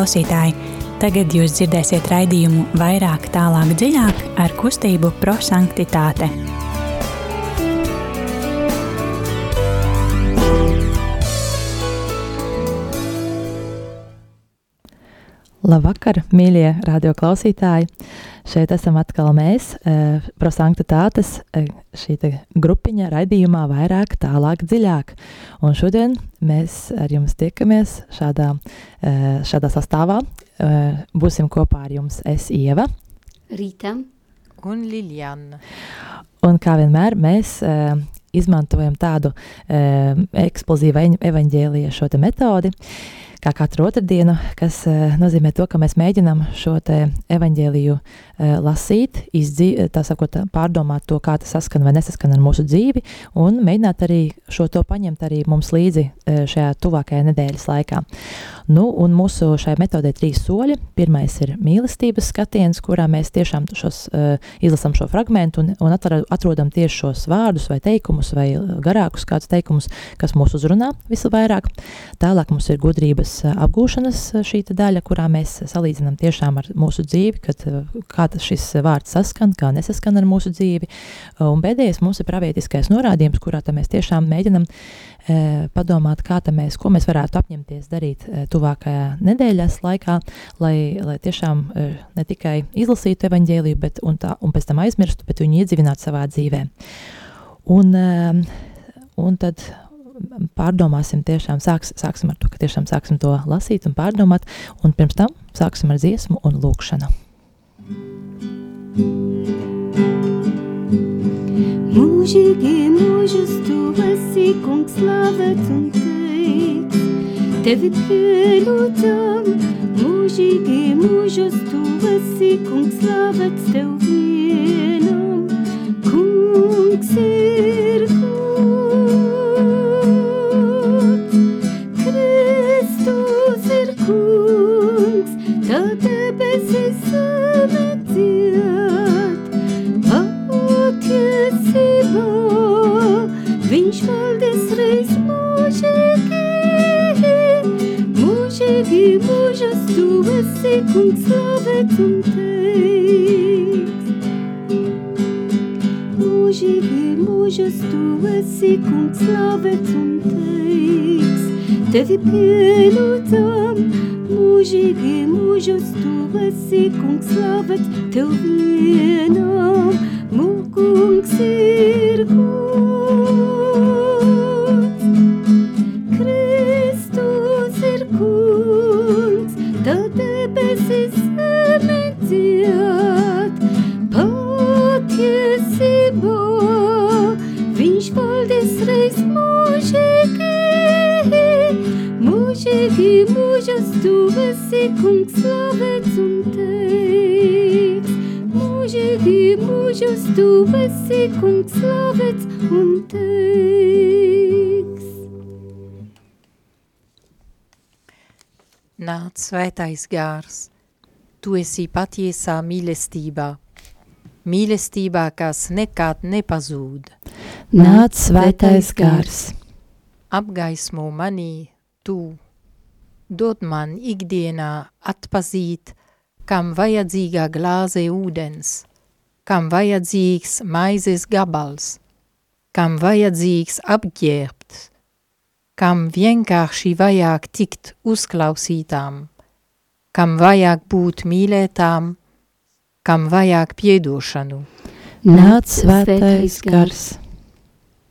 Klausītāji, tagad jūs dzirdēsiet raidījumu vairāk, tālāk, dziļāk ar kustību prosanktitāte. Labvakar, mīļie radioklausītāji! Šeit esam atkal mēs, e, prosanktitātes, e, šī grupiņa raidījumā vairāk, tālāk, dziļāk. Un šodien mēs ar jums tiekamies šādā, e, šādā sastāvā. Būsim kopā ar jums es Ieva. Rīta. Un Liljana. Un kā vienmēr mēs izmantojam tādu eksplozīvu evaņģēlija šo te metodi, kā katru otrdienu, kas uh, nozīmē to, ka mēs mēģinām šo evaņģēliju uh, lasīt, izdzi, tā sakot, pārdomāt to, kā tas saskan vai nesaskan ar mūsu dzīvi, un mēģināt arī šo to paņemt arī mums līdzi šajā tuvākajā nedēļas laikā. Nu, un mūsu šai metodē trīs soļi. Pirmais ir mīlestības skatiens, kurā mēs tiešām šos, izlasam šo fragmentu un, un atrodam tieši šos vārdus vai teikumus vai garākus kādus teikumus, kas mūs uzrunā visvairāk. Tālāk mums ir gudrības gudrības apgūšanas šī daļa, kurā mēs salīdzinām tiešām ar mūsu dzīvi, kad, kā šis vārds saskan, kā nesaskan ar mūsu dzīvi. Un pēdējais mums ir pravietiskais norādījums, kurā mēs tiešām mēģinam padomāt, kā mēs, ko mēs varētu apņemties darīt tuvākajā nedēļas laikā, lai, lai tiešām ne tikai izlasītu evaņģēliju, bet un, tā, un pēc tam aizmirstu, bet viņu iedzīvinātu savā dzīvē. Un, un tad pārdomāsim, tiešām sāks, sāksim ar to, ka tiešām sāksim to lasīt un pārdomāt, un pirms tam sāksim ar dziesmu un lūkšanu. Mūžīgi mūžus tu esi, kungs, slavēts un teiks, tevi pielūdzam. Mūžīgi mūžus tu esi, kungs, slavēts tev vienam, kungs ir kungs slavēts un teiks. Mūžīgi mūžas tu esi, kungs slavēts un teiks. Tevi pielūdzam, mūžīgi mūžas tu esi, kungs slavēts, tev vienam, mūkungs ir kungs. Kungs slavēts un teiks. Mūžīgi mūžus tu esi kungs slavēts un teiks. Nāc svētais gārs, tu esi patiesā mīlestībā, mīlestībā, kas nekad nepazūd. Nāc svētais gārs, apgaismo manī tu dod man ikdienā atpazīt, kam vajadzīgā glāze ūdens, kam vajadzīgs maizes gabals, kam vajadzīgs apģērbts, kam vienkārši vajag tikt uzklausītām, kam vajag būt mīlētām, kam vajag piedošanu. Nāc svētais gars.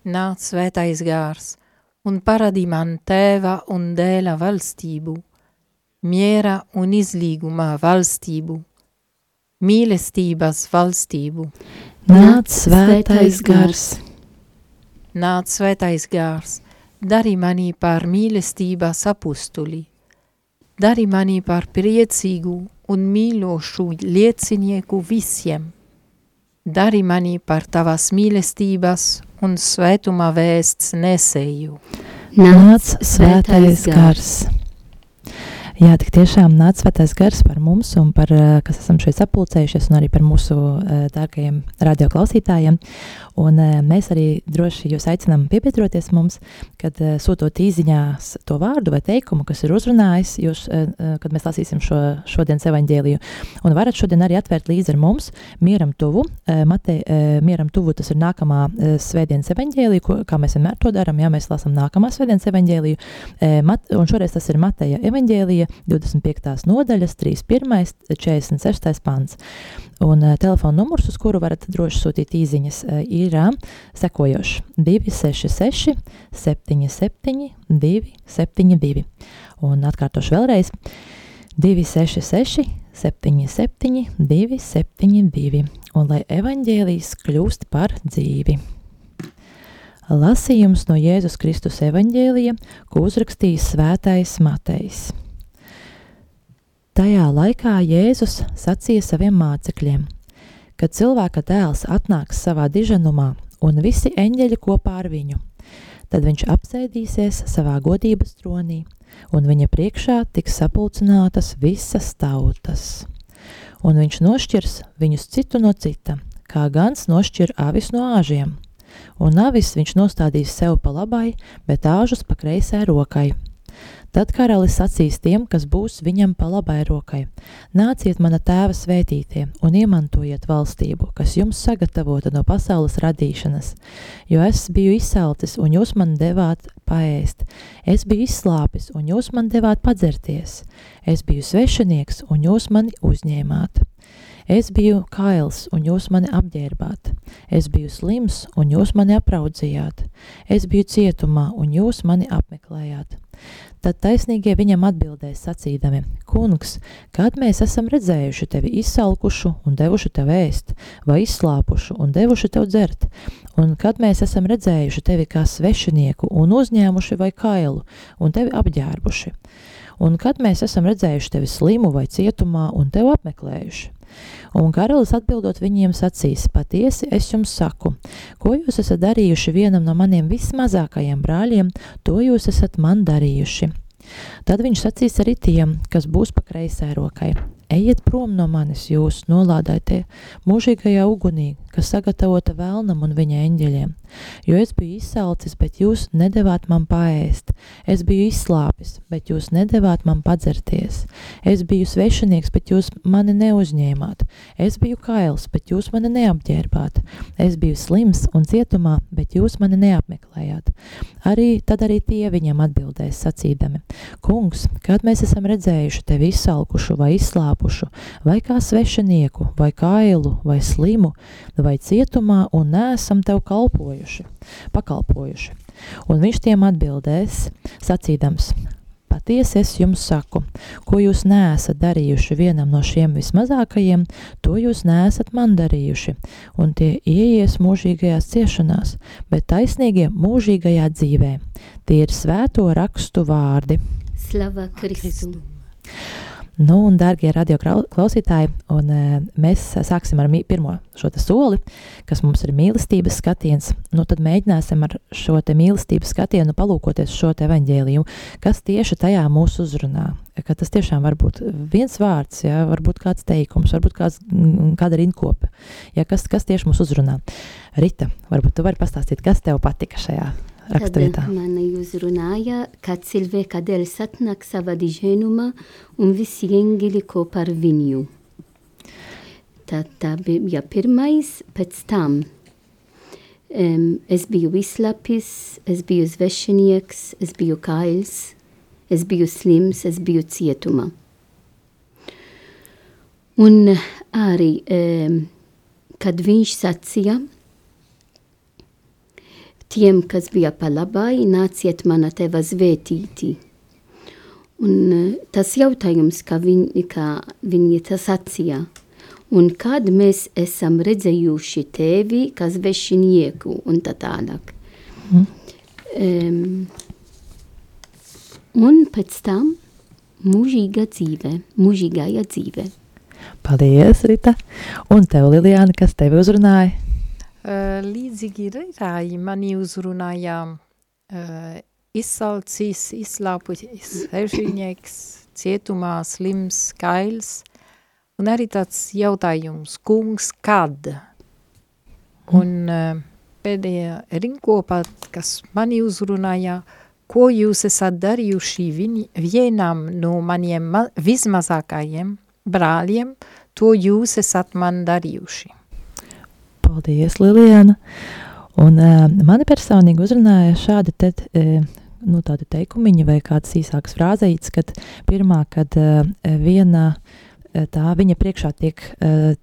Nāc svētais gars un paradi man tēva un dēla valstību, miera un izlīgumā valstību, mīlestības valstību. Nāc svētais gars! Nāc svētais gars, dari mani par mīlestības apustuli, dari mani par priecīgu un mīlošu liecinieku visiem, dari mani par tavas mīlestības un svētumā vēsts nesēju. Nāc svētais gars! Jā, tik tiešām nāca svētais gars par mums un par, eh, kas esam šeit sapulcējušies, un arī par mūsu uh, dārgajiem radioklausītājiem. Un uh, mēs arī droši jūs aicinām piebiedroties mums, kad sūtot īziņās to vārdu vai teikumu, kas ir uzrunājis, jūs, kad mēs lasīsim šo šodienas evaņģēliju. Un varat šodien arī atvērt līdzi ar mums mieram tuvu. Mate, mieram tuvu tas ir nākamā svētdienas evaņģēlija, ko, kā mēs vienmēr to darām, ja mēs lasām nākamā svētdienas evaņģēliju. Mat, un šoreiz tas ir Mateja evaņģēlija 25. nodaļas, 31. 46. pants. Un uh, telefona numurs, uz kuru varat droši sūtīt īsiņas, uh, ir uh, sekojošs 266, 77, 272. Un atkārtošu vēlreiz 266, 77, 272. Un lai evaņģēlijs kļūst par dzīvi. Lasījums no Jēzus Kristus evaņģēlija, ko uzrakstījis svētais Matejs. Tajā laikā Jēzus sacīja saviem mācekļiem, ka cilvēka dēls atnāks savā diženumā un visi eņģeļi kopā ar viņu. Tad viņš apsēdīsies savā godības tronī, un viņa priekšā tiks sapulcinātas visas tautas. Un viņš nošķirs viņus citu no cita, kā gans nošķir avis no āžiem. Un avis viņš nostādīs sev pa labai, bet āžus pa kreisai rokai – Tad karalis sacīs tiem, kas būs viņam pa labai rokai: Nāciet, mana tēva svētītie, un iemantojiet valstību, kas jums sagatavota no pasaules radīšanas. Jo es biju izsalcis, un jūs man devāt paēst, es biju izslāpis, un jūs man devāt padzerties, es biju svešinieks, un jūs mani uzņēmāt. Es biju kails, un jūs mani apģērbāt. Es biju slims, un jūs mani apraudzījāt. Es biju cietumā, un jūs mani apmeklējāt. Tad taisnīgie viņam atbildēs sacīdami: Kungs, kad mēs esam redzējuši tevi izsalkušu un devuši tev ēst, vai izslāpušu un devuši tev dzert, un kad mēs esam redzējuši tevi kā svešinieku un uzņēmuši vai kailu un tevi apģērbuši, un kad mēs esam redzējuši tevi slimu vai cietumā un tevi apmeklējuši. Un karalis atbildot viņiem sacīs: Patiesi es jums saku, ko jūs esat darījuši vienam no maniem vismazākajiem brāļiem, to jūs esat man darījuši. Tad viņš sacīs arī tiem, kas būs pa kreisai rokai: Ejiet prom no manis, jūs nolādētie mūžīgajā ugunī, kas sagatavota vēlnam un viņa eņģeļiem. Jo es biju izsalcis, bet jūs nedavāt man paēst. Es biju izslāpis, bet jūs nedavāt man padzerties. Es biju svešinieks, bet jūs mani neuzņēmāt. Es biju kails, bet jūs mani neapģērbāt. Es biju slims un cietumā, bet jūs mani neapmeklējāt. Arī tad arī tie viņam atbildēs sacīdami: Kungs, kad mēs esam redzējuši tevi izsalkušu vai izslāpušu, vai kā svešinieku, vai kailu, vai slimu, vai cietumā un neesam tev kalpojuši, pakalpojuši. Un viņš tiem atbildēs, sacīdams, patiesi es jums saku, ko jūs neesat darījuši vienam no šiem vismazākajiem, to jūs neesat man darījuši, un tie ieies mūžīgajās ciešanās, bet taisnīgie mūžīgajā dzīvē. Tie ir svēto rakstu vārdi. Slava Kristu! Nu, un, darbie radioklausītāji, un, uh, mēs sāksim ar pirmo šo soli, kas mums ir mīlestības skatiens. Nu, tad mēģināsim ar šo mīlestības skatienu palūkoties šo evaņģēliju, kas tieši tajā mūs uzrunā. Ka tas tiešām var būt viens vārds, ja, varbūt kāds teikums, varbūt kāds, kāda rinkope. Ja, kas, kas tieši mūs uzrunā? Rita, varbūt tu vari pastāstīt, kas tev patika šajā raksturvietā. Man uzrunāja, ka cilvēka dēls atnāk savā diženumā un visi eņģeļi kopā ar viņu. Tā, tā bija pirmais, pēc tam um, es biju izslapis, es biju svešinieks, es biju kails, es biju slims, es biju cietumā. Un arī, um, kad viņš sacīja, tiem, kas bija pa labai, nāciet mana teva zvētīti. Un eh, tas jautājums, kā viņi, kā viņi tas atsīja, un kad mēs esam redzējuši tevi, kas vešinieku un tā tālāk. Mm. Um, un pēc tam mūžīga dzīve, mūžīgāja dzīve. Paldies, Rita! Un tev, Liliāna, kas tevi uzrunāja? Uh, līdzīgi Rītāji mani uzrunāja uh, izsalcis, izslāputis, svešinieks, cietumā, slims, kails, un arī tāds jautājums, kungs, kad? Un uh, pēdējā rinkopā, kas mani uzrunāja, ko jūs esat darījuši viņi, vienam no maniem ma vismazākajiem brāļiem, to jūs esat man darījuši. Paldies, Liliana! Un uh, mani personīgi uzrunāja šādi te, uh, nu, tādi teikumiņi vai kādas īsākas frāzītes, kad pirmā, kad uh, viena tā viņa priekšā tiek,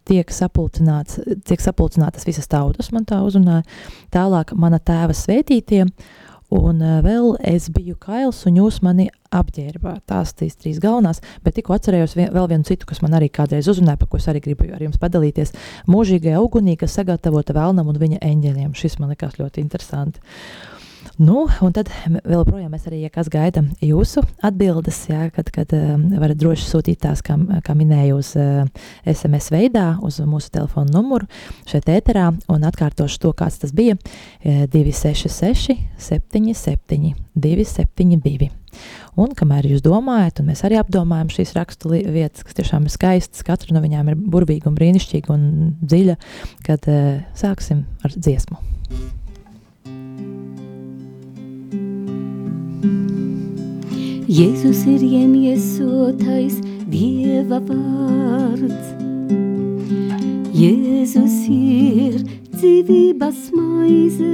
tiek, sapulcināts, tiek sapulcinātas visas tautas, man tā uzrunāja, tālāk mana tēva svētītie, un vēl es biju kails, un jūs mani apģērbāt. Tās tīs trīs galvenās, bet tikko atcerējos vien, vēl vienu citu, kas man arī kādreiz uzrunāja, par ko es arī gribu ar jums padalīties. Mūžīgajā ugunī, kas sagatavota vēlnam un viņa eņģeļiem. Šis man likās ļoti interesanti. Nu, un tad vēl projām mēs arī, ja kas gaida jūsu atbildes, jā, kad, kad um, varat droši sūtīt tās, kā, kā minēju, uz uh, SMS veidā, uz mūsu telefonu numuru šeit ēterā, un atkārtošu to, kāds tas bija, 266 77 272. Un kamēr jūs domājat, un mēs arī apdomājam šīs rakstu vietas, kas tiešām ir skaistas, katra no viņām ir burvīga un brīnišķīga un dziļa, kad uh, sāksim ar dziesmu. Jēzus ir iemiesotais Dieva vārds. Jēzus ir dzīvības maize,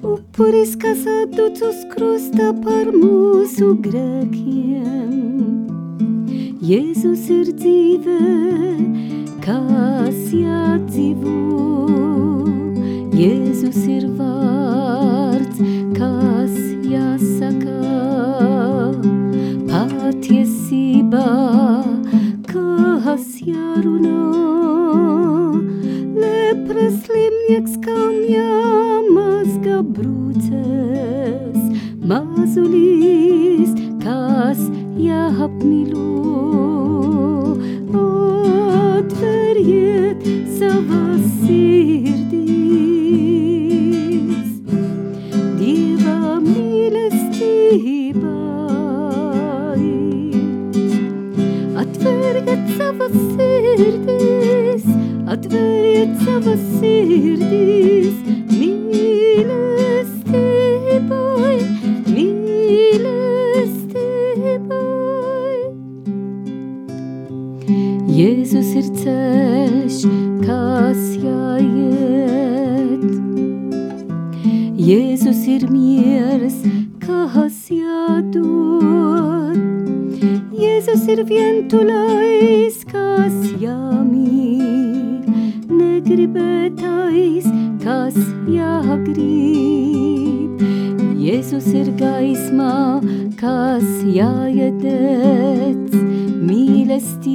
upuris, kas atdots uz krusta par mūsu grēkiem. Jēzus ir dzīve,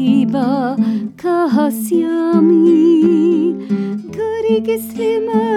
mīlestībā, kas jāmīl, garīgi slimais,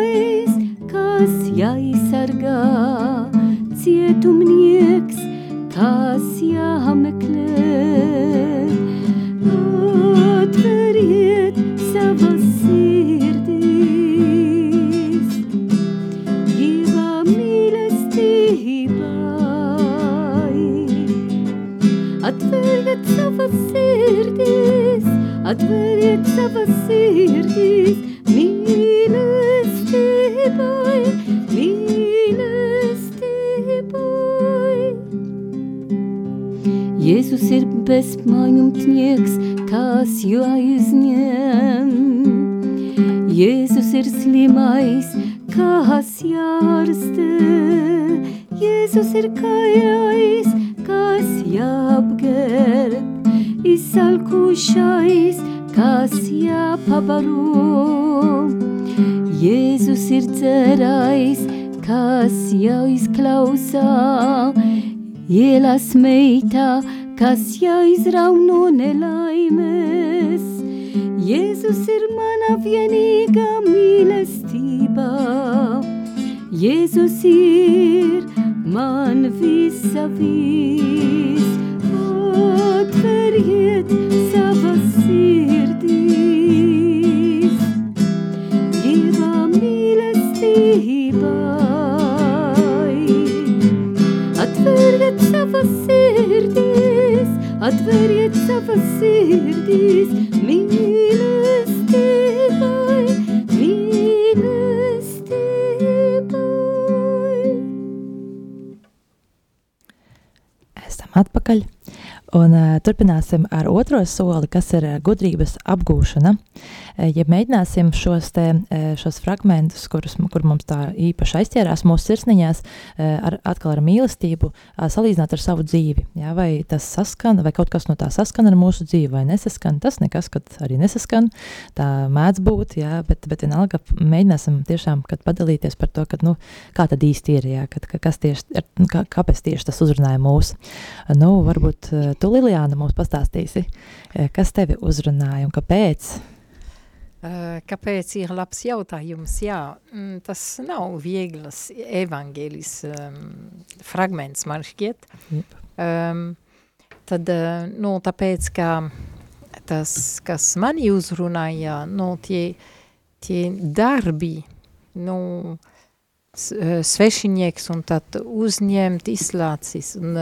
sirdīs mīlestībai, mīlestībai. Esam atpakaļ. Un, uh, turpināsim ar otro soli, kas ir uh, gudrības apgūšana. Uh, ja mēģināsim šos, te, uh, šos fragmentus, kurus kur mums tā īpaši aizķērās mūsu sirsniņās, uh, ar, atkal ar mīlestību, salīdzināt ar savu dzīvi. Jā, vai tas saskan, vai kaut kas no tā saskan ar mūsu dzīvi, vai nesaskan. Tas nekas, kad arī nesaskan, tā mēdz būt, jā, bet, bet vienalga mēģināsim tiešām padalīties par to, kad, nu, kā tad īsti ir, jā, kad, kas tieši, kā, kāpēc tieši tas uzrunāja mūs. Nu, varbūt Tu, Lilijāna, mums pastāstīsi, eh, kas tevi uzrunāja un kāpēc? Uh, kāpēc ir labs jautājums? Jā, mm, tas nav vieglas evaņģēlis um, fragments, man šķiet. Yep. Um, tad, uh, nu, tāpēc, ka tas, kas mani uzrunāja, nu, tie, tie darbi, nu, svešinieks un tad uzņemt, izlācis un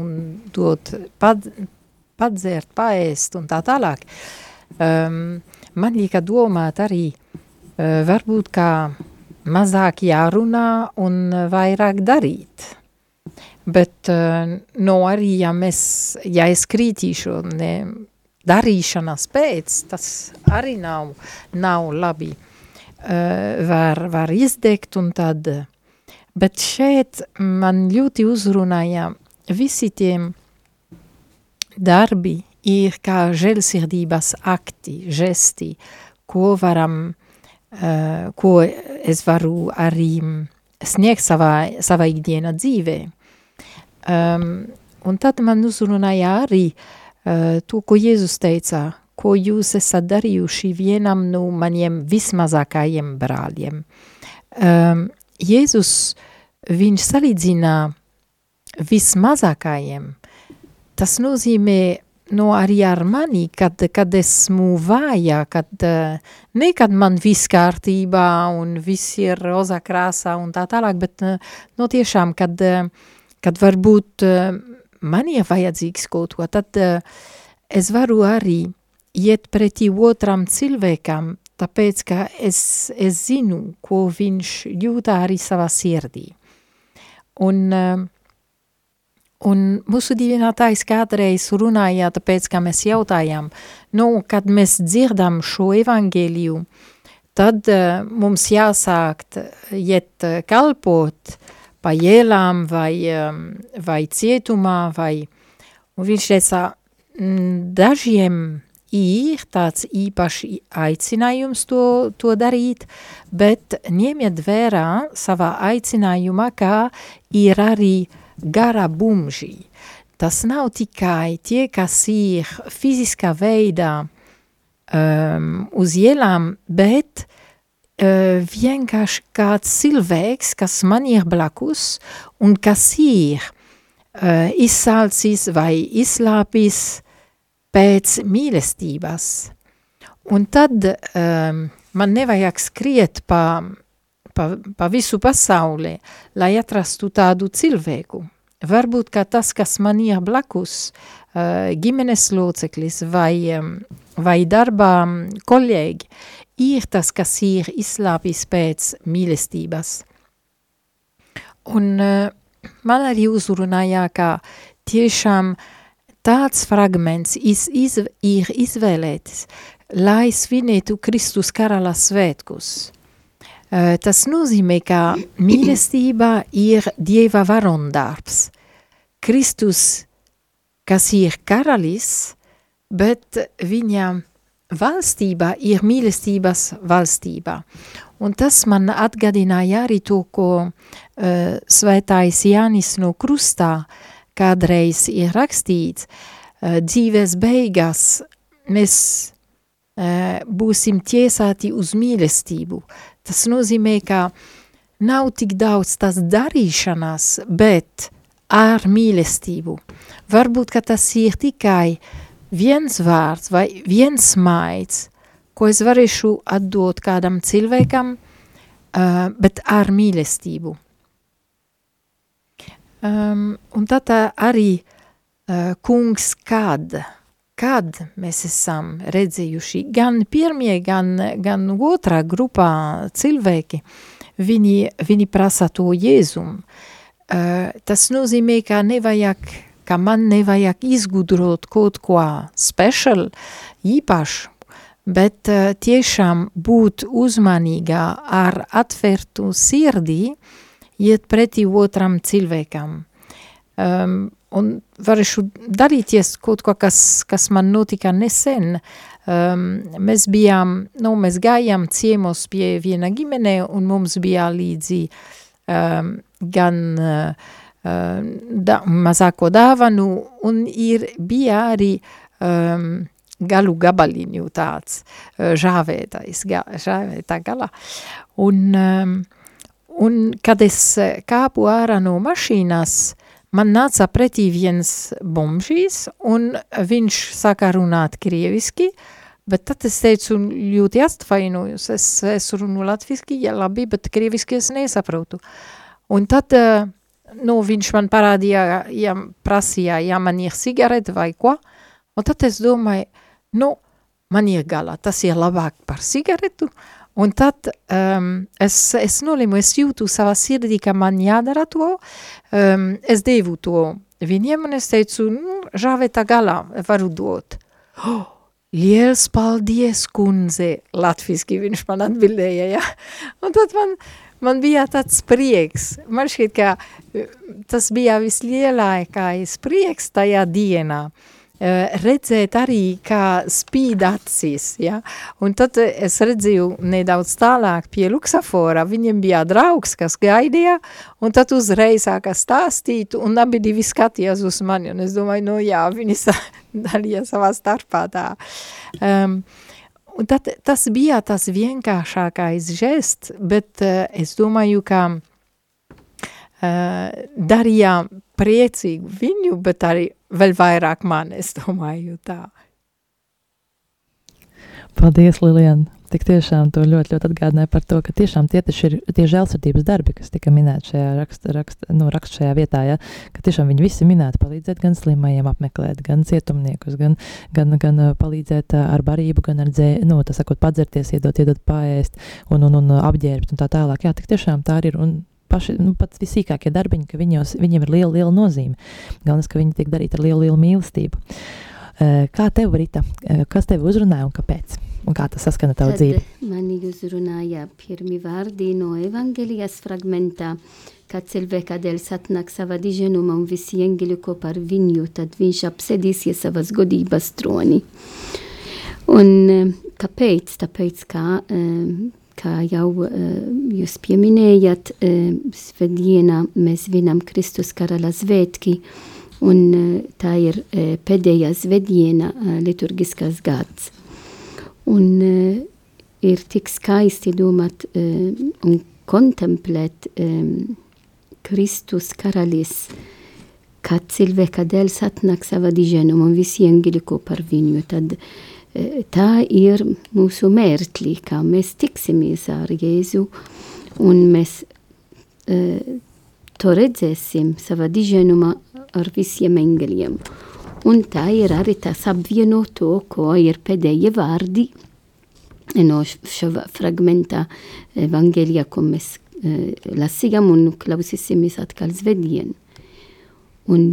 un dot pad, padzērt, paēst un tā tālāk. Um, man lika domāt arī, uh, varbūt kā mazāk jārunā un vairāk darīt. Bet uh, no arī, ja mēs, ja es krītīšu ne, darīšanas pēc, tas arī nav, nav labi. Var, var izdegt un tad, bet šeit man ļoti uzrunāja visi tie darbi ir kā žēlsirdības akti, žesti, ko varam, uh, ko es varu arī sniegt savā, savā ikdiena dzīvē. Um, un tad man uzrunāja arī uh, to, ko Jēzus teica, ko jūs esat darījuši vienam no maniem vismazākajiem brāļiem. Um, Jēzus, viņš salīdzina vismazākajiem. Tas nozīmē no arī ar mani, kad, kad esmu vāja, kad ne kad man viss kārtībā un viss ir rozā krāsā un tā tālāk, bet no tiešām, kad, kad varbūt man ir vajadzīgs kaut ko, tad es varu arī iet pretī otram cilvēkam, tāpēc, ka es, es zinu, ko viņš jūtā arī savā sirdī. Un uh, Un mūsu divinātājs kādreiz runāja, tāpēc, ka mēs jautājām, nu, kad mēs dzirdam šo evangēliju, tad uh, mums jāsākt iet uh, kalpot pa ielām vai, um, vai cietumā, vai, un viņš teica, dažiem ir tāds īpaši aicinājums to, to darīt, bet ņemiet vērā savā aicinājumā, kā ir arī uh, gara bumži. Tas nav tikai tie, kas ir fiziskā veidā um, uz ielām, bet uh, vienkārši kāds cilvēks, kas man ir blakus un kas ir uh, izsalcis vai izslāpis pēc mīlestības. Un tad um, man nevajag skriet pa pa, pa visu pasauli, lai atrastu tādu cilvēku. Varbūt kā tas, kas man ir blakus, uh, ģimenes loceklis vai, um, vai darbā kolēģi, ir tas, kas ir izslāpis pēc mīlestības. Un uh, man arī uzrunāja, ka tiešām tāds fragments iz, iz, ir izvēlēts, lai svinētu Kristus karala svētkus. Eh, tas nozīmē, ka mīlestība ir Dieva varondarbs. Kristus, kas ir karalis, bet viņa valstība ir mīlestības valstība. Un tas man atgādināja arī to, ko uh, svētais Jānis no krustā kādreiz ir rakstīts, uh, dzīves beigās mēs uh, būsim tiesāti uz mīlestību. Tas nozīmē, ka nav tik daudz tas darīšanās, bet ar mīlestību. Varbūt, ka tas ir tikai viens vārds vai viens maids, ko es varēšu atdot kādam cilvēkam, uh, bet ar mīlestību. Um, un tad arī uh, kungs kad, kad mēs esam redzējuši gan pirmie, gan, gan otrā grupā cilvēki, viņi, viņi prasa to Jēzum. Uh, tas nozīmē, ka nevajag, ka man nevajag izgudrot kaut ko special, īpašu, bet uh, tiešām būt uzmanīgā ar atvērtu sirdī, iet pretī otram cilvēkam. Um, un varēšu darīties kaut ko, kas, kas man notika nesen. Um, mēs bijām, nu, mēs gājām ciemos pie viena ģimenē, un mums bija līdzi um, gan uh, da, mazāko dāvanu, un ir, bija arī um, galu gabaliņu tāds žāvētais, ga, žāvētā galā. Un, um, un kad es kāpu ārā no mašīnas, man nāca pretī viens bomžīs, un viņš sāka runāt krieviski, bet tad es teicu, ļoti atvainojos, es, es runu latviski, ja labi, bet krieviski es nesaprotu. Un tad, nu, viņš man parādīja, ja prasīja, ja man ir cigarete vai ko, un tad es domāju, nu, man ir galā, tas ir labāk par cigaretu, un tad um, es, es nolimu, es jūtu savā sirdī, ka man jādara to, um, es devu to viņiem, un es teicu, nu, žāvētā galā varu dot. Oh, liels paldies, kundze, latviski viņš man atbildēja, ja? un tad man, man bija tāds prieks, man šķiet, ka tas bija vislielākais prieks tajā dienā, uh, Eh, redzēt arī, kā spīd acis, ja? un tad es redzēju nedaudz tālāk pie luksafora, viņiem bija draugs, kas gaidīja, un tad uzreiz sāka stāstīt, un abi divi skatījās uz mani, un es domāju, nu jā, viņi darīja savā starpā tā. Um, un tad tas bija tas vienkāršākais žests, bet uh, es domāju, ka uh, darījām priecīgu viņu, bet arī vēl vairāk man, es domāju tā. Paldies, Lilian! Tik tiešām to ļoti, ļoti atgādināja par to, ka tiešām tie taču ir tie žēlsirdības darbi, kas tika minēti šajā raksta, raksta, nu, raksta šajā vietā, ja, ka tiešām viņi visi minēti palīdzēt gan slimajiem apmeklēt, gan cietumniekus, gan, gan, gan palīdzēt ar barību, gan ar dzē, nu, tas sakot, padzerties, iedot, iedot paēst un, un, un apģērbt un tā tālāk. Jā, tik tiešām tā arī ir. Un paši, nu, pat visīkākie darbiņi, ka viņos, viņiem ir liela, liela nozīme. Galvenais, ka viņi tiek darīti ar lielu, lielu mīlestību. Eh, kā tev, Rita, eh, kas tev uzrunāja un kāpēc? Un kā tas saskana tavu dzīvi? Mani uzrunāja pirmi vārdi no evangelijas fragmentā, kad cilvēka dēļ satnāk sava diženuma un visi eņģeļi kopā ar viņu, tad viņš apsēdīsies savas godības troni. Un eh, kāpēc? Tāpēc, ka kā jau uh, jūs pieminējat, uh, svētdienā mēs vinam Kristus karala svētki, un uh, tā ir uh, pēdējā svētdiena uh, liturgiskās gads. Un uh, ir tik skaisti domāt uh, un kontemplēt um, Kristus karalis, kad cilvēka dēļ satnāk sava diženumu un visi eņģeļi kopā ar viņu, tad uh, tā ir mūsu mērķi, kā mēs tiksimies ar Jēzu, un mēs uh, to redzēsim savā diženumā ar visiem engeļiem. Un tā ir arī tas apvienoto, ko ir pēdējie vārdi no šo fragmentā evangelija, ko mēs uh, lasījām un klausīsimies atkal svētdien. Un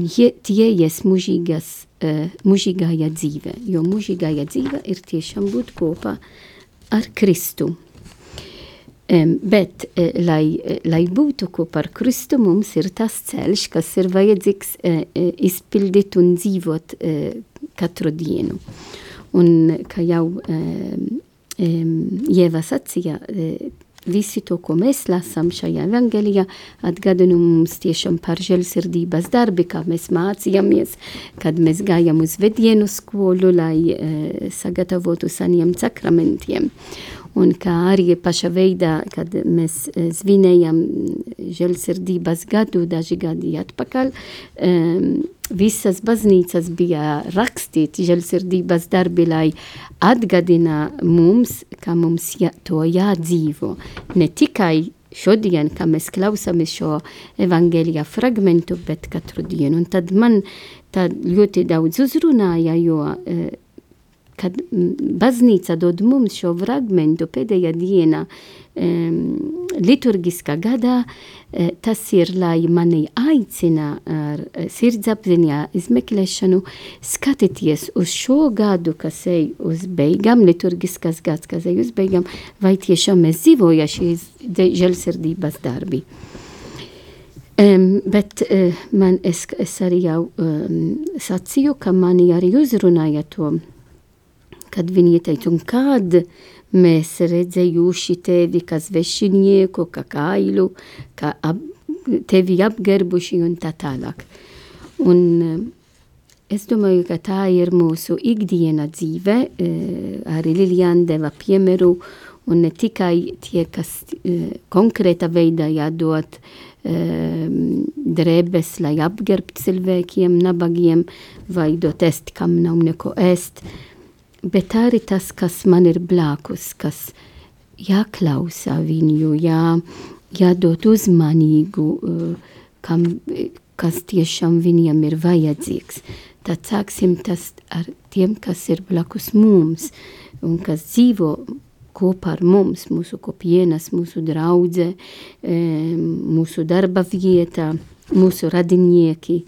tie ies mūžīgas uh, mūžīgajā dzīve, jo mūžīgajā dzīve ir tiešām būt kopā ar Kristu. Um, bet, uh, lai, uh, lai būtu kopā ar Kristu, mums ir tas ceļš, kas ir vajadzīgs uh, izpildīt un dzīvot uh, katru dienu. Un, kā jau um, um, Ieva sacīja, uh, Visi to, ko mēs lasām šajā evangelijā, atgādina mums tiešām par žēlsirdības darbi, kā mēs mācījāmies, kad mēs gājām uz vedienu skolu, lai e, sagatavotu saņemt sakramentiem. Un kā arī paša veidā, kad mēs e, svinējam žēlsirdības gadu daži gadi atpakaļ, um, visas baznīcas bija rakstīti žēlsirdības darbi, lai atgādina mums, ka mums jā, to jādzīvo. Ne tikai šodien, kā mēs klausāmies šo evangelija fragmentu, bet katru dienu. Un tad man tā ļoti daudz uzrunāja, jo kad baznīca dod mums šo fragmentu pēdējā dienā, um, liturgiskā gadā, uh, tas ir, lai mani aicina ar uh, sirdsapziņā izmeklēšanu, skatieties uz šo gadu, kas ej uz beigām, liturgiskas gads, kas ej uz beigām, vai tiešām mēs dzīvoja šīs žēlsirdības darbi. Um, bet uh, man es, es arī jau um, sacīju, ka mani arī uzrunāja to kad viņi teica, un kad mēs redzējuši tevi kā svešinieku, kā kailu, kā ap, tevi apgerbuši un tā tālāk. Un eh, es domāju, ka tā ir mūsu ikdiena dzīve, eh, arī Lilian deva piemēru, un ne tikai tie, kas eh, konkrēta veidā jādod drēbes, lai apgerbt cilvēkiem, nabagiem, vai dot ēst, kam nav neko ēst, bet arī tas, kas man ir blakus, kas jāklausa viņu, jā, jādod uzmanīgu, uh, kam, kas tiešām viņiem ir vajadzīgs. Tad sāksim tas ar tiem, kas ir blakus mums un kas dzīvo kopā ar mums, mūsu kopienas, mūsu draudze, mūsu darba vieta, mūsu radinieki.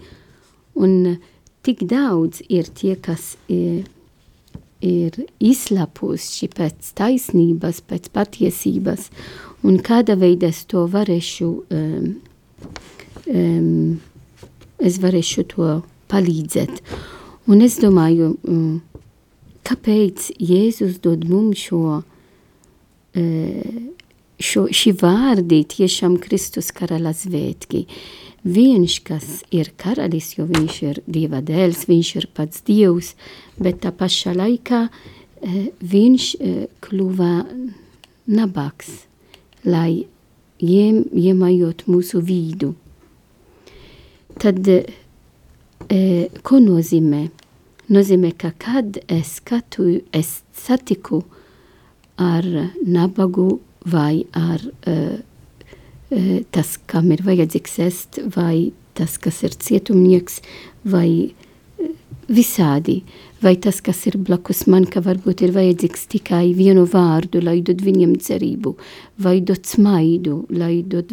Un tik daudz ir tie, kas ir izslapuši pēc taisnības, pēc patiesības, un kāda veida es to varēšu, um, um, es varēšu to palīdzēt. Un es domāju, um, kāpēc Jēzus dod mums šo, uh, šī vārdi tiešām Kristus karala svētki. Viņš, kas ir karalis, jo viņš ir Dieva dēls, viņš ir pats Dievs, bet tā pašā laikā eh, viņš eh, kļuva nabaks, lai iem, iemājot mūsu vidu. Tad, eh, ko nozīmē? Nozīmē, ka kad es, skatu, es satiku ar nabagu vai ar uh, Eh, tas, kam ir vajadzīgs ēst, vai tas, kas ir cietumnieks, vai eh, visādi, vai tas, kas ir blakus man, ka varbūt ir vajadzīgs tikai vienu vārdu, lai dod viņam cerību, vai dod smaidu, lai dod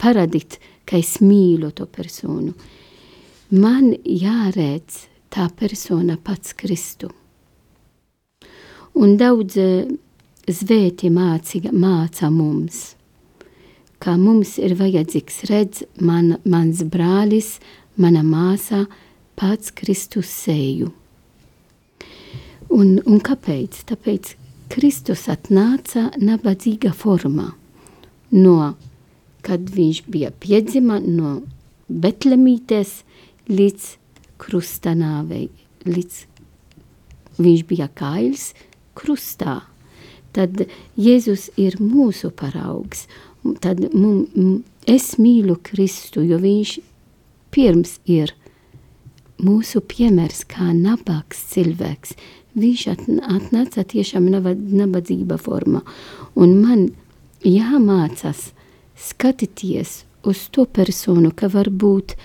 paradīt, ka es mīlu to personu. Man jāredz tā persona pats Kristu. Un daudz eh, zvēti māca, mums – kā mums ir vajadzīgs redz man, mans brālis, mana māsā, pats Kristus seju. Un, un kāpēc? Tāpēc Kristus atnāca nabadzīga formā. No, kad viņš bija piedzima, no Betlemītes līdz krustanāvei, līdz viņš bija kails krustā. Tad Jēzus ir mūsu paraugs, tad mum, es mīlu Kristu, jo viņš pirms ir mūsu piemērs kā nabaks cilvēks. Viņš atnāca tiešām nabadzība formā. Un man jāmācās skatīties uz to personu, ka varbūt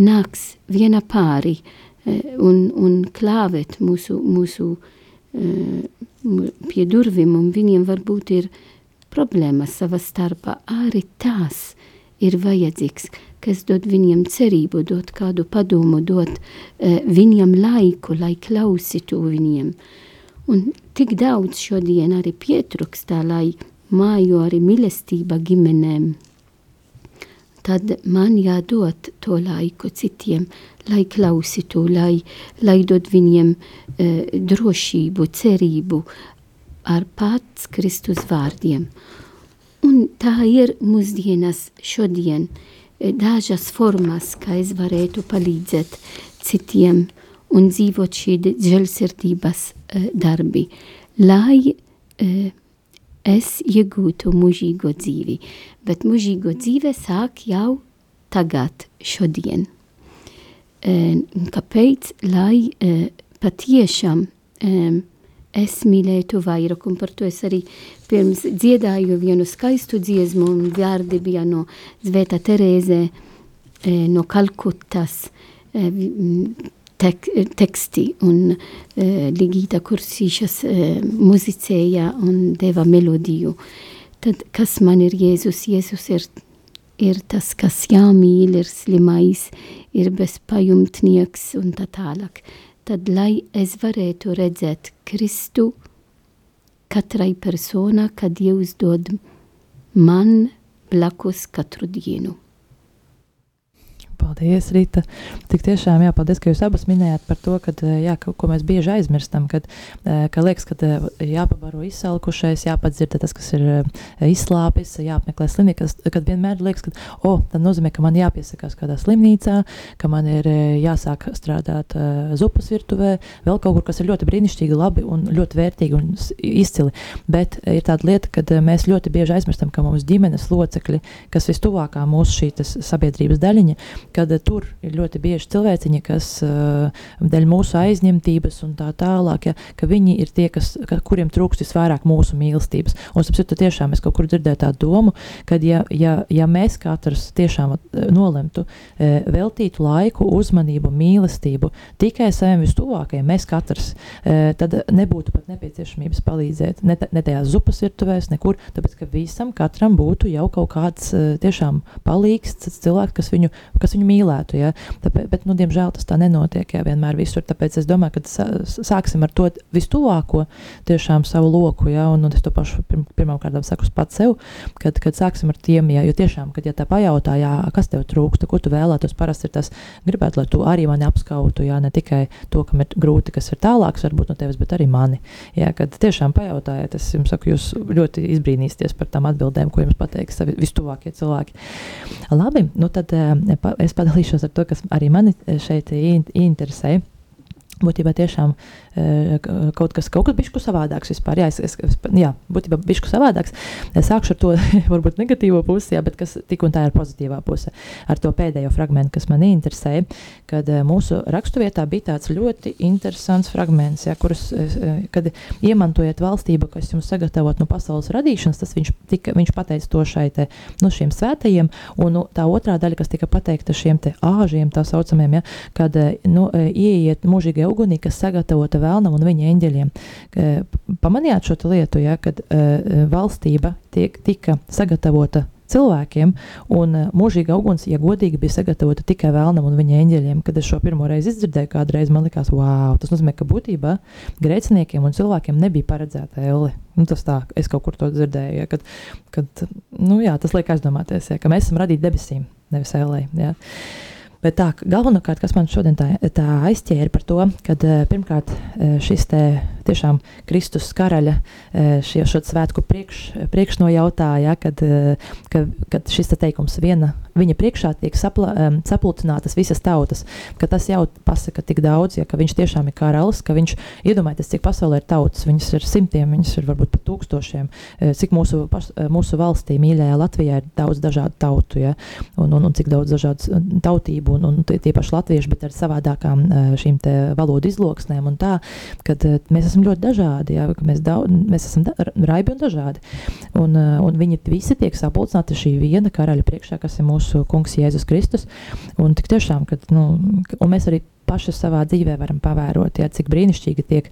nāks viena pāri eh, un, un klāvēt mūsu, mūsu eh, pie durvīm, un viņiem varbūt ir problēmas savā starpā, arī tās ir vajadzīgs, kas dod viņam cerību, dod kādu padomu, dod uh, viņam laiku, lai klausītu viņiem. Un tik daudz šodien arī pietrukstā, lai māju arī mīlestība ģimenēm. Tad man jādod to laiku citiem, lai klausītu, lai, lai dod viņiem uh, drošību, cerību, ar pats Kristus vārdiem. Un tā ir mūsdienas šodien e, dažas formas, kā es varētu palīdzēt citiem un dzīvot šī žēlsirdības uh, darbi, lai uh, es iegūtu mūžīgo dzīvi. Bet mūžīgo dzīve sāk jau tagad, šodien. Kāpēc? Lai uh, patiešām es mīlētu vairāk, un par to es arī pirms dziedāju vienu skaistu dziesmu, un vārdi bija no Zvēta Terēze, no Kalkutas, tek, teksti un Ligita Kursīšas muzicēja un deva melodiju. Tad kas man ir Jēzus? Jēzus ir, ir tas, kas jāmīl, ir slimais, ir bezpajumtnieks un tā tālāk. Tad, lai es varētu redzēt Kristu katrai personā, kad Dievs dod man blakus katru dienu. Paldies, Rīta. Tik tiešām, jā, paldies, ka jūs abas minējāt par to, ka, jā, ka, ko mēs bieži aizmirstam, kad, ka liekas, ka jāpabaro izsalkušais, jāpadzird tas, kas ir izslāpis, jāapmeklē slimnīca, kad vienmēr liekas, ka, o, oh, tad nozīmē, ka man jāpiesakās kādā slimnīcā, ka man ir jāsāk strādāt zupas virtuvē, vēl kaut kur, kas ir ļoti brīnišķīgi, labi un ļoti vērtīgi un izcili. Bet ir tāda lieta, ka mēs ļoti bieži aizmirstam, ka mums ģimenes locekļi, kas vistuvākā mūsu šī sabiedrības daļiņa, kad uh, tur ir ļoti bieži cilvēciņi, kas uh, dēļ mūsu aizņemtības un tā tālāk, ja, ka viņi ir tie, kas, ka, kuriem trūkst visvairāk mūsu mīlestības. Un, sapratu, tiešām es kaut kur dzirdēju tādu domu, ka ja, ja, ja mēs katrs tiešām nolemtu uh, veltītu laiku, uzmanību, mīlestību tikai saviem vistuvākajiem, mēs katrs, tad nebūtu pat nepieciešamības palīdzēt ne, ne tajās zupas virtuvēs, nekur, tāpēc, ka visam katram būtu jau kaut kāds tiešām palīgs cilvēks, kas viņu, kas viņu viņu mīlētu. Ja? Tāpēc, bet, nu, diemžēl tas tā nenotiek ja, vienmēr visur. Tāpēc es domāju, ka sāksim ar to vistuvāko tiešām savu loku. Ja? Un, un es to pašu pirm, pirmām kārtām saku pats sev, kad, kad sāksim ar tiem, ja, jo tiešām, kad ja tā pajautā, jā, kas tev trūkst, ko tu vēlētos, parasti ir tas, gribētu, lai tu arī mani apskautu, ja ne tikai to, kam ir grūti, kas ir tālāks varbūt no tevis, bet arī mani. Ja, kad tiešām pajautājiet, es jums saku, jūs ļoti izbrīnīsieties par tām atbildēm, ko jums pateiks vistuvākie cilvēki. Labi, nu tad eh, es es padalīšos ar to, kas arī mani šeit interesē. Būtībā tiešām Eh, kaut kas, kaut kas bišku savādāks vispār. Jā, es, es, es, jā būtībā bišku savādāks. Es sākšu ar to varbūt negatīvo pusi, jā, bet kas tik un tā ir pozitīvā puse. Ar to pēdējo fragment, kas man interesē, kad eh, mūsu raksturvietā bija tāds ļoti interesants fragments, jā, kurus, eh, kad iemantojiet valstību, kas jums sagatavot no pasaules radīšanas, tas viņš, tika, viņš pateica to šai te, nu, šiem svētajiem, un nu, tā otrā daļa, kas tika pateikta šiem te āžiem, tā saucamiem, ja, kad nu, ieiet mūžīgajā ugunī, kas sagatavota vēlnam un viņa eņģeļiem. Pamanījāt šo lietu, ja, kad uh, valstība tiek, tika sagatavota cilvēkiem, un uh, mūžīga uguns, ja godīgi, bija sagatavota tikai vēlnam un viņa eņģeļiem. Kad es šo pirmo reizi izdzirdēju, kādreiz man likās, wow, tas nozīmē, ka būtībā grēciniekiem un cilvēkiem nebija paredzēta elle. Nu, tas tā, es kaut kur to dzirdēju, ja, kad, kad nu, jā, tas liek aizdomāties, ja, ka mēs esam radīti debesīm, nevis ellē. Ja. Uh, Bet tā, galvenokārt, kas man šodien tā, tā aizķēra par to, ka eh, pirmkārt eh, šis te tiešām Kristus karaļa eh, šie, šo svētku priekš, priekšnojautāja, kad, kad, kad šis te teikums viena, viņa priekšā tiek sapla, sapulcinātas visas tautas, ka tas jau pasaka tik daudz, ja, ka viņš tiešām ir karalis, ka viņš iedomājieties, cik pasaulē ir tautas, viņas ir simtiem, viņas ir varbūt pat tūkstošiem, cik mūsu, mūsu valstī mīļajā Latvijā ir daudz dažādu tautu, ja, un, un, un cik daudz dažādas tautību un, un tie paši latvieši, bet ar savādākām šīm valodu izloksnēm tā, kad mēs esam ļoti dažādi, jā, mēs, daudz, mēs esam da, raibi un dažādi. Un, un viņi visi tiek sapulcināti šī viena karaļa priekšā, kas ir mūsu kungs Jēzus Kristus. Un tik tiešām, kad, nu, un mēs arī paši savā dzīvē varam pavērot, ja, cik brīnišķīgi tiek,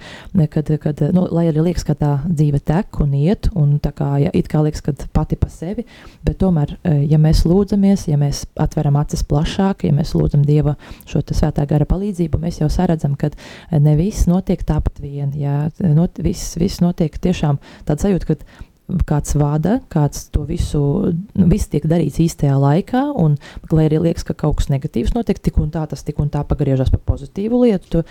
kad, kad nu, lai arī liekas, ka tā dzīve tek un iet, un tā kā, ja, it kā liekas, ka pati pa sevi, bet tomēr, eh, ja mēs lūdzamies, ja mēs atveram acis plašāk, ja mēs lūdzam Dieva šo svētā gara palīdzību, mēs jau saredzam, ka eh, ne viss notiek tāpat vien, ja, not, viss, viss notiek tiešām tāds sajūta, ka kāds vada, kāds to visu, nu, viss tiek darīts īstajā laikā, un, lai arī liekas, ka kaut kas negatīvs notiek, tik un tā tas tik un tā pagriežas par pozitīvu lietu. Tu,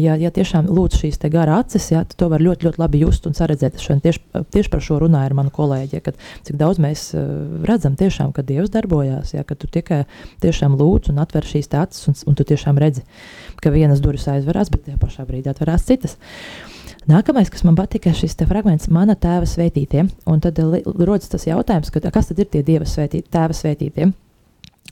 ja, ja tiešām lūdz šīs te gara acis, ja, to var ļoti, ļoti labi just un saredzēt. Šodien tieši, tieši par šo runāja ar manu kolēģi, ja, kad cik daudz mēs uh, redzam tiešām, ka Dievs darbojās, ja, ka tu tikai tiešām lūdz un atver šīs acis, un, un tu tiešām redzi, ka vienas durvis aizverās, bet tajā pašā brīdī atverās citas. Uh, Nākamais, kas man patika, ir šis fragments, mana tēva svētītie. Un tad rodas tas jautājums, ka, kas tad ir tie dieva svētītie, tēva svētītie?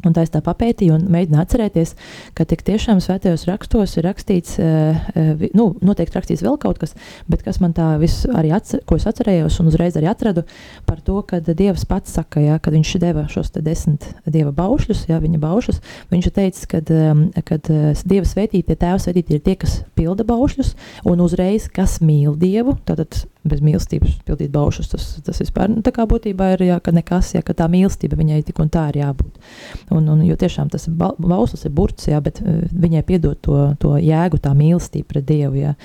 Un tā es tā papētīju un mēģināju atcerēties, ka tiešām svētajos rakstos ir rakstīts, uh, nu, noteikti rakstīts vēl kaut kas, bet kas man tā viss arī, atcer, ko es atcerējos un uzreiz arī atradu par to, ka Dievs pats saka, ja, kad viņš deva šos desmit Dieva baušļus, ja, viņa baušļus, viņš teica, kad, um, kad Dieva svētītie, Tēva svētītie ir tie, kas pilda baušļus, un uzreiz, kas mīl Dievu, tātad bez mīlestības pildīt baušus. Tas, tas vispār nu, tā kā būtībā ir, jā, ka nekas, ja tā mīlestība viņai tik un tā ir jābūt. Un, un, jo tiešām tas bauslis ir burts, jā, bet uh, viņai piedod to, to jēgu, tā mīlestība pret Dievu. Jā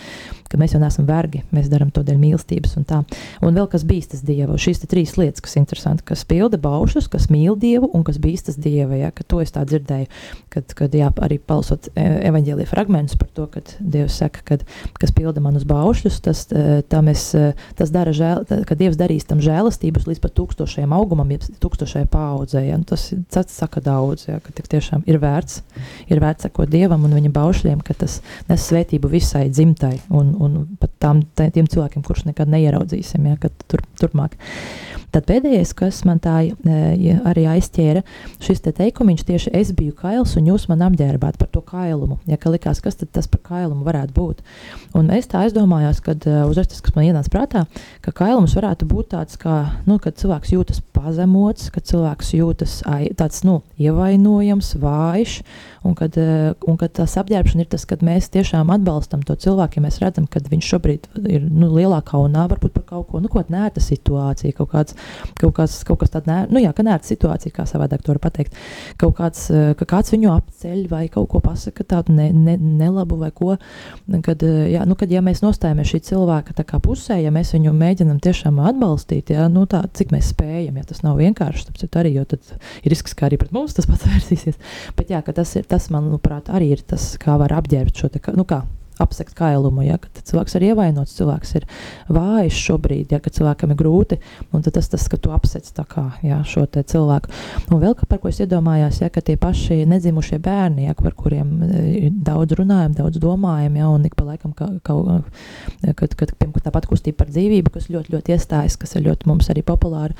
ka mēs jau neesam vergi, mēs darām to dēļ mīlestības un tā. Un vēl kas bīstas Dievu, šīs trīs lietas, kas ir interesanti, kas pilda baušus, kas mīl Dievu un kas bīstas Dieva, ka to es tā dzirdēju, kad, kad jā, arī palasot e, evaņģēlija fragmentus par to, kad Dievs saka, kad, kas pilda manus baušus, tas, e, es, e, tas dara žēl, ka Dievs darīs tam žēlastības līdz pat tūkstošajam augumam, jeb tūkstošajai paudzei, tas saka daudz, ja, ka tiešām ir vērts, ir vērts sekot Dievam un viņa baušļiem, ka tas nes svētību visai dzimtai un, un pat tām, tiem cilvēkiem, kurus nekad neieraudzīsim, ja, tur, turpmāk. Tad pēdējais, kas man tā ja, arī aizķēra, šis te teikumiņš tieši es biju kails un jūs man apģērbāt par to kailumu. Ja, ka likās, kas tad tas par kailumu varētu būt? Un es tā aizdomājos, kad uzreiz tas, kas man ienāca prātā, ka kailums varētu būt tāds, kā, nu, kad cilvēks jūtas pazemots, kad cilvēks jūtas tāds, nu, ievainojams, vājš, un kad, un kad tas apģērbšana ir tas, kad mēs tiešām atbalstam to cilvēku, ja mēs redzam, ka viņš šobrīd ir nu, lielākā kaunā, varbūt par kaut ko, nu, nērta situācija, kaut kāds kaut, kāds, kaut kas tāds, nu, jā, ka nērta situācija, kā savādāk to var pateikt. Kaut kāds, eh, ka kāds viņu apceļ vai kaut ko pasaka tādu ne, ne, nelabu vai ko. Kad, eh, jā, nu, kad ja mēs nostājamies šī cilvēka pusē, ja mēs viņu mēģinam tiešām atbalstīt, jā, nu, tā, cik mēs spējam, ja tas nav vienkārši, tad arī, jo tad ir risks, ka arī pret mums tas pats vērsīsies. Bet jā, tas, ir, tas manuprāt, arī ir tas, kā var apģērbt šo te, nu kā apsekt kailumu, ja cilvēks ir ievainots, cilvēks ir vājš šobrīd, ja cilvēkam ir grūti, un tas tas, ka tu apsec kā ja, šo cilvēku. Un vēl par ko es iedomājos, ja, tie paši nedzimušie bērni, ja, par kuriem e, daudz runājam, daudz domājam, ja, un ik pa laikam, ka, ka, kad, kad, kad tāpat kustība par dzīvību, kas ļoti, ļoti iestājas, kas ir ļoti mums arī populāra,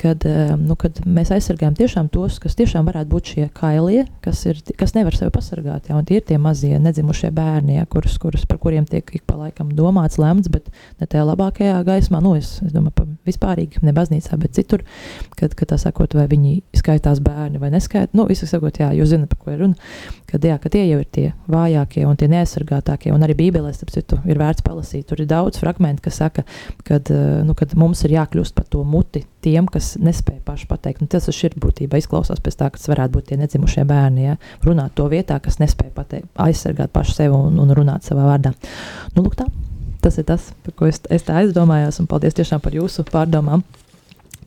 kad, eh, nu, kad mēs aizsargājam tiešām tos, kas tiešām varētu būt šie kailie, kas, ir, kas nevar sevi pasargāt. Ja, tie ir tie mazie nedzimušie bērni, ja, kurus, kurus, par kuriem tiek ik pa laikam domāts, lemts, bet ne tajā labākajā gaismā. Nu, es, es domāju, vispārīgi, ne baznīcā, bet citur, kad, kad tā sakot, vai viņi skaitās bērni vai neskaitās. Nu, visu sakot, jā, jūs zināt, par ko ir runa. Kad, jā, ka tie jau ir tie vājākie un tie neaizsargātākie, un arī Bībelē, starp citu, ir vērts palasīt. Tur ir daudz fragmentu, kas saka, kad, eh, nu, kad mums ir jākļūst par to muti tiem, kas nespēja paši pateikt. Un tas ir būtībā izklausās pēc tā, ka tas varētu būt tie nedzimušie bērni. Ja? Runāt to vietā, kas nespēja pateikt, aizsargāt pašu sevi un, un runāt savā vārdā. Nu, lūk, tā. Tas ir tas, par ko es, es tā aizdomājos, paldies tiešām par jūsu pārdomām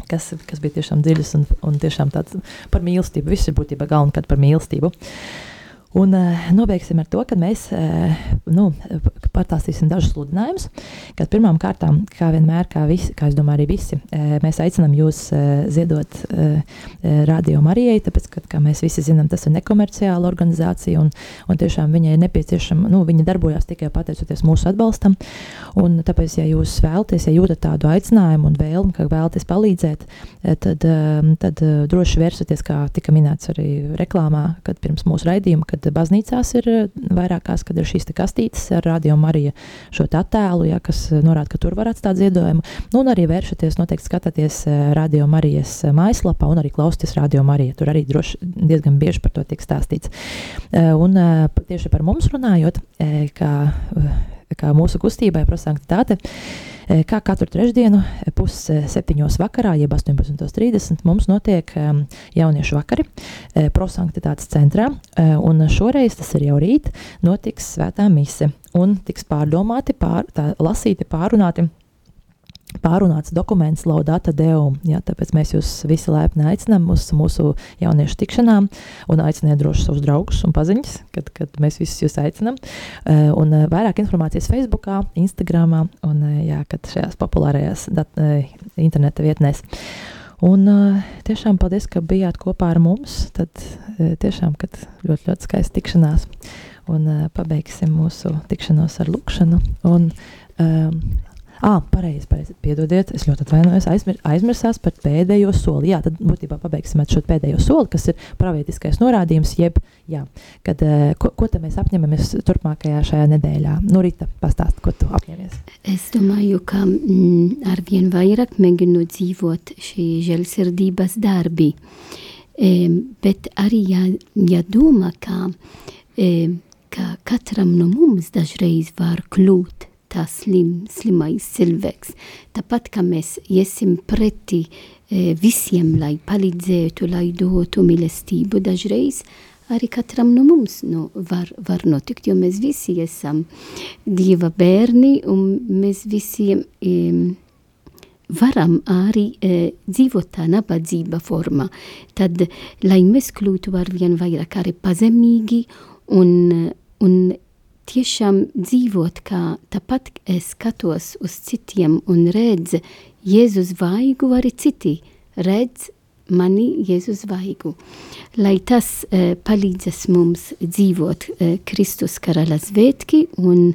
kas, kas bija tiešām dziļas un, un tiešām tāds par mīlestību. Viss ir būtībā galvenokārt par mīlestību. Un uh, nobeigsim ar to, ka mēs uh, nu, patāstīsim dažus sludinājumus. Kad pirmām kārtām, kā vienmēr, kā, visi, kā es domāju, arī visi, uh, mēs aicinām jūs uh, ziedot uh, Radio Marijai, tāpēc, ka, kā mēs visi zinām, tas ir nekomerciāla organizācija un, un tiešām viņai ir nepieciešama, nu, viņa darbojas tikai pateicoties mūsu atbalstam. Un tāpēc, ja jūs vēlaties, ja jūtat tādu aicinājumu un vēlmi, ka vēlaties palīdzēt, tad, tad droši vērsieties, kā tika minēts arī reklāmā, kad pirms mūsu raidījuma, kad baznīcās ir eh, vairākās, kad ir šīs kastītes ar radio Mariju šo attēlu, ja, kas eh, norāda, ka tur var atstāt ziedojumu. Nu, un arī vēršaties, noteikti skatāties eh, radio Marijas mājaslapā un arī klausieties radio Mariju. Tur arī droši diezgan bieži par to tiek stāstīts. Un tieši par mums runājot, kā, kā mūsu kustībai prosanktitāte. Eh, kā katru trešdienu, eh, pusseptiņos vakarā, jeb 18.30, mums notiek jauniešu vakari prosanktitātes centrā, un šoreiz tas ir jau rīt, notiks svētā mise un tiks pārdomāti, pār, tā, lasīti, pārunāti pārunāts dokuments Laudata Deum. Ja, tāpēc mēs jūs visi laipni aicinām uz mūsu jauniešu tikšanām un aiciniet droši savus draugus un paziņas, kad, kad mēs visus jūs aicinām. Uh, un uh, vairāk informācijas Facebook, Instagram un uh, jā, šajās populārajās dat, interneta vietnēs. Un tiešām paldies, ka bijāt kopā ar mums. Tad tiešām ļoti, ļoti skaista tikšanās. Un pabeigsim mūsu tikšanos ar lūkšanu. Un, um, Ah, pareizi, pareizi. Piedodiet, es ļoti atvainojos. Aizmir, aizmirsās par pēdējo soli. Jā, tad būtībā pabeigsim ar šo pēdējo soli, kas ir pravietiskais norādījums, jeb, jā, kad, ko, ko mēs apņemamies turpmākajā šajā nedēļā. Nu, Rita, pastāst, ko tu apņemies. Es domāju, ka mm, ar vien vairāk mēģinu dzīvot šī žēlsirdības darbi. E, bet arī jā, jādomā, ka, e, ka katram no mums dažreiz var kļūt tas slim, slimais cilvēks. Tāpat kā mēs iesim pretī e, visiem, lai palīdzētu, lai dotu mīlestību dažreiz, arī katram no mums nu, var, var notikt, jo mēs visi esam Dieva bērni un mēs visiem e, varam arī e, dzīvot tā nabadzība formā. Tad, lai mēs kļūtu ar vien vairāk arī pazemīgi un, un tiešām dzīvot, kā tāpat es skatos uz citiem un redzu Jēzus vaigu, arī citi redz mani Jēzus vaigu. Lai tas e, palīdzas mums dzīvot e, Kristus karaļa svētki un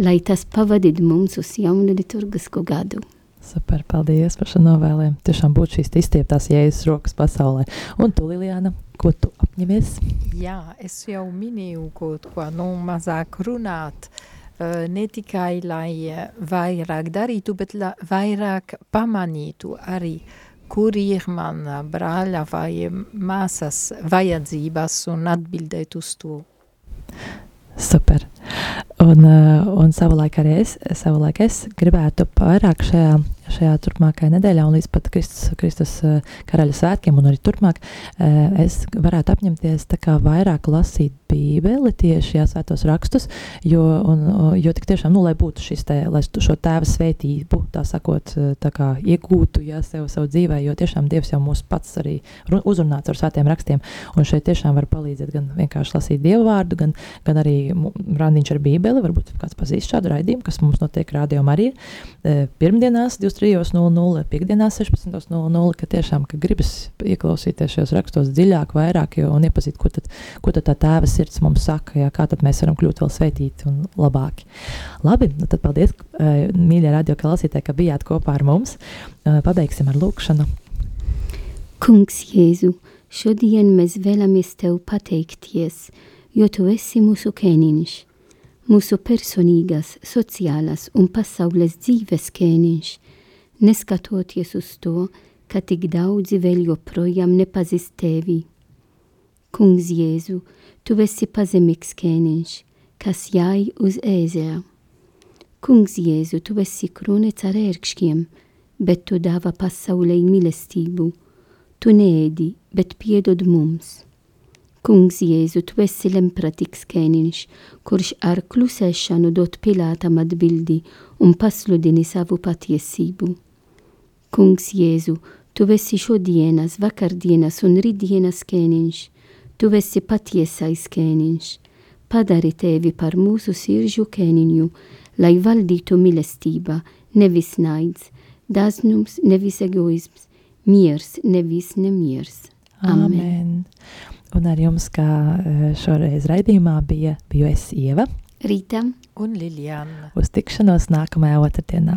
lai tas pavadītu mums uz jaunu liturgisko gadu. Super, paldies par šo novēlējumu. Tiešām būtu šīs izstieptās jēzus rokas pasaulē. Un tu, Liljana, ko tu apņemies? Jā, es jau minēju kaut ko, nu, mazāk runāt. Uh, ne tikai lai vairāk darītu, bet la, vairāk pamanītu arī, kur ir mana brāļa vai māsas vajadzības un atbildēt uz to. Super. Un, un savulaik arī es, savulaik es gribētu vairāk šajā šajā turpmākajā nedēļā, un līdz pat Kristus, Kristus eh, karaļa svētkiem, un arī turpmāk, eh, es varētu apņemties vairāk lasīt Bībeli, tieši jā, svētos rakstus, jo, un, jo tik tiešām, nu, lai būtu šis te, lai šo tēva svētību, tā sakot, eh, tā kā iegūtu, jā, sev savu dzīvē, jo tiešām Dievs jau mūs pats arī uzrunāts ar svētiem rakstiem, un šeit tiešām var palīdzēt gan vienkārši lasīt Dievu vārdu, gan, gan arī randiņš ar Bībeli, varbūt kāds pazīst šādu raidījumu, kas mums notiek rādījumā arī pirmdienās 20 23.00, piekdienās 16.00, ka tiešām ka gribas ieklausīties šajos rakstos dziļāk, vairāk jo, un iepazīt, ko tad, ko tad tā tēva sirds mums saka, jā, kā tad mēs varam kļūt vēl svētīti un labāki. Labi, nu tad paldies, eh, mīļie radio klausītāji, ka bijāt kopā ar mums. Eh, pabeigsim ar lūkšanu. Kungs Jēzu, šodien mēs vēlamies Tev pateikties, jo Tu esi mūsu kēniņš mūsu personīgās, sociālās un pasaules dzīves kēniņš, neskatoties uz to, ka tik daudzi vēl joprojām nepazīst tevi. Kungs Jēzu, tu esi pazemīgs ķēniņš, kas jāj uz ēzera. Kungs Jēzu, tu esi krūnets ar ērkšķiem, bet tu dāvā pasaulē mīlestību. Tu neēdi, bet piedod mums. Kungs Jēzu, tu esi lempratīgs ķēniņš, kurš ar klusēšanu dot Pilātam atbildi un pasludini savu patiesību. Kungs Jēzu, tu esi šodienas, vakardienas un rītdienas ķēniņš, tu esi patiesais ķēniņš. Padari tevi par mūsu siržu ķēniņu, lai valdītu mīlestība, nevis naids, daznums, nevis egoisms, miers, nevis nemiers. Amen. Amen. Un ar jums, kā eh, šoreiz raidījumā bija, biju es Ieva, Rīta un Liljana. Uz tikšanos nākamajā otrdienā.